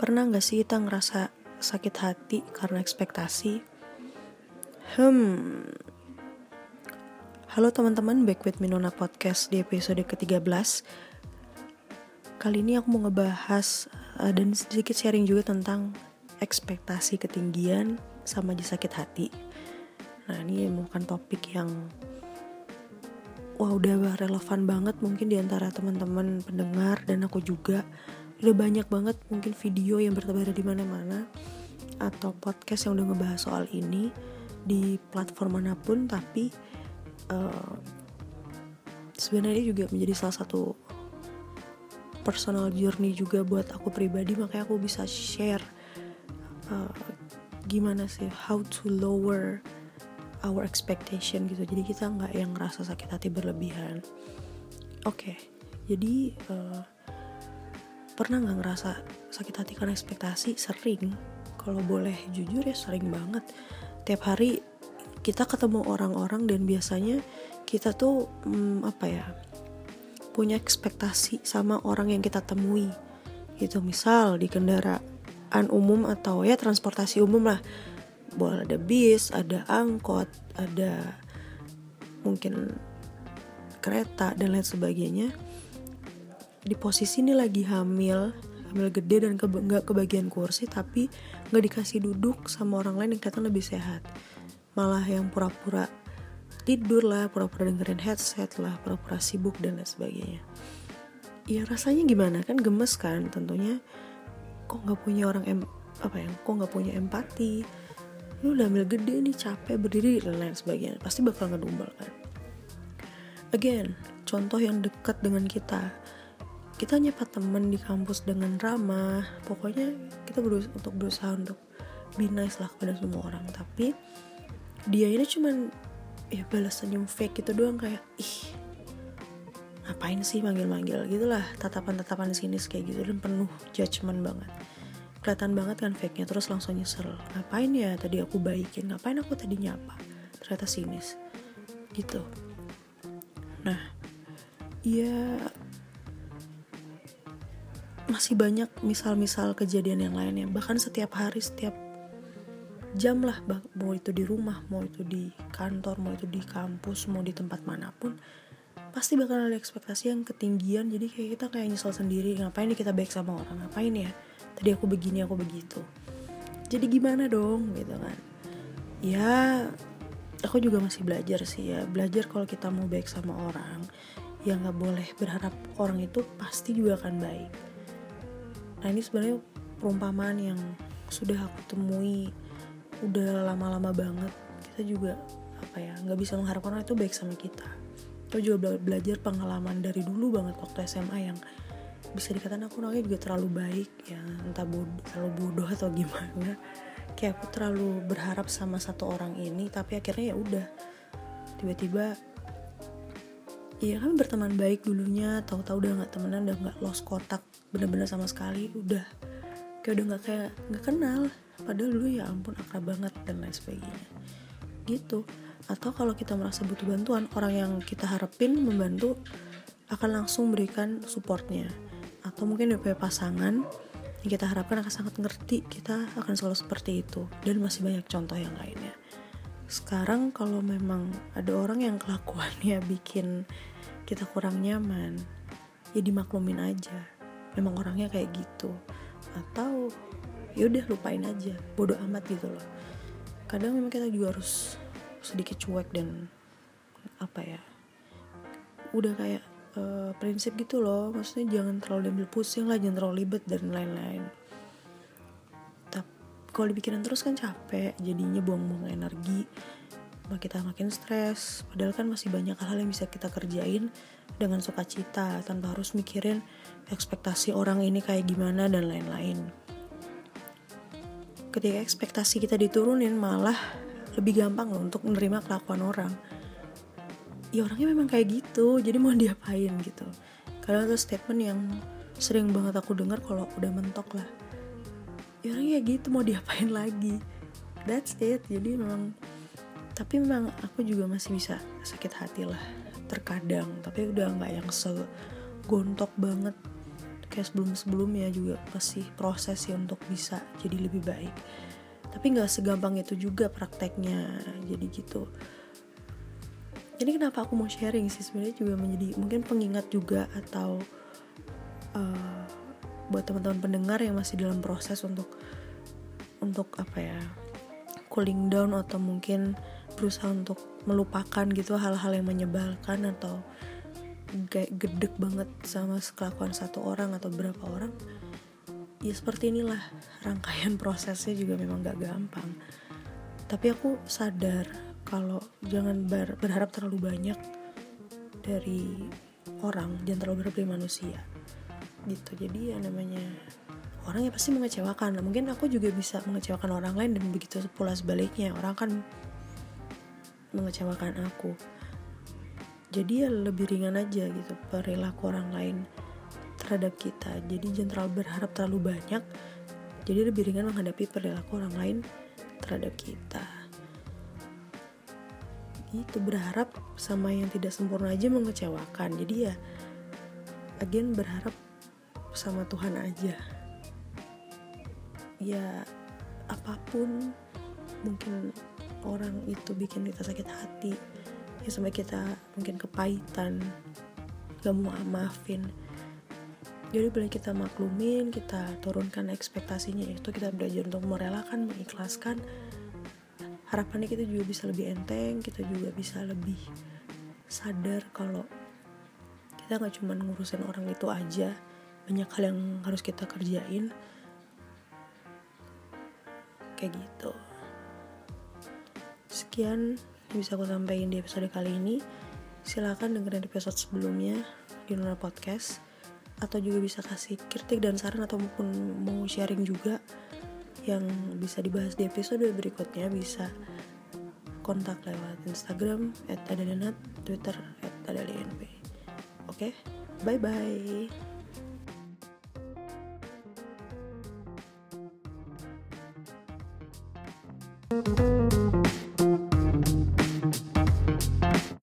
Pernah gak sih kita ngerasa sakit hati karena ekspektasi? Hmm. Halo teman-teman, back with Minona Podcast di episode ke-13. Kali ini aku mau ngebahas uh, dan sedikit sharing juga tentang ekspektasi ketinggian sama aja sakit hati. Nah ini bukan topik yang wah udah relevan banget mungkin di antara teman-teman pendengar dan aku juga udah banyak banget mungkin video yang bertebar di mana-mana atau podcast yang udah ngebahas soal ini di platform mana pun tapi uh, sebenarnya juga menjadi salah satu personal journey juga buat aku pribadi makanya aku bisa share uh, gimana sih how to lower our expectation gitu. Jadi kita nggak yang ngerasa sakit hati berlebihan. Oke okay, jadi uh, pernah nggak ngerasa sakit hati karena ekspektasi? Sering. Kalau boleh jujur ya sering banget. Tiap hari kita ketemu orang-orang dan biasanya kita tuh hmm, apa ya punya ekspektasi sama orang yang kita temui. Gitu misal di kendaraan umum atau ya transportasi umum lah. Boleh ada bis ada angkot ada mungkin kereta dan lain sebagainya di posisi ini lagi hamil hamil gede dan ke, nggak kebagian kursi tapi nggak dikasih duduk sama orang lain yang kelihatan lebih sehat. Malah yang pura-pura tidur lah pura-pura dengerin headset lah pura-pura sibuk dan lain sebagainya. Ya rasanya gimana? Kan gemes kan tentunya. Kok nggak punya orang em apa ya kok nggak punya empati? Lu udah ambil gede nih capek berdiri dan lain sebagainya. Pasti bakal ngedumbal kan? Again contoh yang dekat dengan kita kita nyapa temen di kampus dengan ramah. Pokoknya kita berusaha untuk berusaha untuk be nice lah kepada semua orang. Tapi dia ini cuman ya balas senyum fake gitu doang kayak ih ngapain sih manggil-manggil? Gitulah tatapan-tatapan sinis kayak gitu dan penuh judgement banget. Kelihatan banget kan fake-nya terus langsung nyesel. Ngapain ya tadi aku baikin? Ngapain aku tadi nyapa? Ternyata sinis. Gitu. Nah ya masih banyak misal-misal kejadian yang lainnya. Bahkan setiap hari setiap jam lah mau itu di rumah mau itu di kantor mau itu di kampus mau di tempat mana pun pasti bakal ada ekspektasi yang ketinggian. Jadi kayak kita kayak nyesel sendiri ngapain nih kita baik sama orang? Ngapain ya? Tadi aku begini aku begitu. Jadi gimana dong gitu kan? Ya aku juga masih belajar sih ya. Belajar kalau kita mau baik sama orang ya nggak boleh berharap orang itu pasti juga akan baik nah ini sebenarnya perumpamaan yang sudah aku temui udah lama-lama banget. Kita juga apa ya nggak bisa mengharapkan orang itu baik sama kita. Aku juga belajar pengalaman dari dulu banget waktu SMA yang bisa dikatakan aku orangnya juga terlalu baik ya entah bodoh, terlalu bodoh atau gimana. Kayak aku terlalu berharap sama satu orang ini tapi akhirnya ya udah tiba-tiba Iya kan berteman baik dulunya, tahu-tahu udah nggak temenan, udah nggak lost kontak bener-bener sama sekali, udah kayak udah nggak kayak nggak kenal. Padahal dulu ya ampun akrab banget dan lain sebagainya. Gitu. Atau kalau kita merasa butuh bantuan, orang yang kita harapin membantu akan langsung berikan supportnya. Atau mungkin punya pasangan yang kita harapkan akan sangat ngerti kita akan selalu seperti itu dan masih banyak contoh yang lainnya sekarang kalau memang ada orang yang kelakuannya bikin kita kurang nyaman ya dimaklumin aja. Memang orangnya kayak gitu. Atau ya udah lupain aja bodoh amat gitu loh. Kadang memang kita juga harus sedikit cuek dan apa ya udah kayak uh, prinsip gitu loh. Maksudnya jangan terlalu ambil pusing lah jangan terlalu ribet dan lain-lain kalau dipikirin terus kan capek jadinya buang-buang energi kita makin stres. Padahal kan masih banyak hal-hal yang bisa kita kerjain dengan sukacita tanpa harus mikirin ekspektasi orang ini kayak gimana dan lain-lain. Ketika ekspektasi kita diturunin malah lebih gampang loh untuk menerima kelakuan orang. Ya orangnya memang kayak gitu jadi mau diapain gitu. Kadang ada statement yang sering banget aku dengar kalau udah mentok lah ya orangnya gitu mau diapain lagi? That's it. Jadi memang tapi memang aku juga masih bisa sakit hati lah terkadang. Tapi udah nggak yang segontok banget. Kayak sebelum-sebelumnya juga pasti proses sih untuk bisa jadi lebih baik. Tapi nggak segampang itu juga prakteknya. Jadi gitu. Jadi kenapa aku mau sharing sih? Sebenarnya juga menjadi mungkin pengingat juga atau uh, buat teman-teman pendengar yang masih dalam proses untuk untuk apa ya cooling down atau mungkin berusaha untuk melupakan gitu hal-hal yang menyebalkan atau kayak gedek banget sama kelakuan satu orang atau berapa orang ya seperti inilah. Rangkaian prosesnya juga memang gak gampang. Tapi aku sadar kalau jangan ber berharap terlalu banyak dari orang jangan terlalu berharap dari manusia gitu jadi ya namanya orang ya pasti mengecewakan. Nah, mungkin aku juga bisa mengecewakan orang lain dan begitu pula sebaliknya. Orang kan mengecewakan aku. Jadi ya lebih ringan aja gitu perilaku orang lain terhadap kita. Jadi terlalu berharap terlalu banyak. Jadi lebih ringan menghadapi perilaku orang lain terhadap kita. Itu berharap sama yang tidak sempurna aja mengecewakan. Jadi ya again berharap sama Tuhan aja. Ya apa pun mungkin orang itu bikin kita sakit hati ya sampai kita mungkin kepahitan gak mau maafin. Jadi boleh kita maklumin kita turunkan ekspektasinya itu kita belajar untuk merelakan mengikhlaskan. Harapannya kita juga bisa lebih enteng kita juga bisa lebih sadar kalau kita nggak cuma ngurusin orang itu aja banyak hal yang harus kita kerjain kayak gitu sekian bisa aku sampaikan di episode kali ini silahkan dengerin episode sebelumnya di Luna Podcast atau juga bisa kasih kritik dan saran atau mungkin mau sharing juga yang bisa dibahas di episode berikutnya bisa kontak lewat Instagram @adalenat, Twitter @adalenb. Oke, okay? bye bye.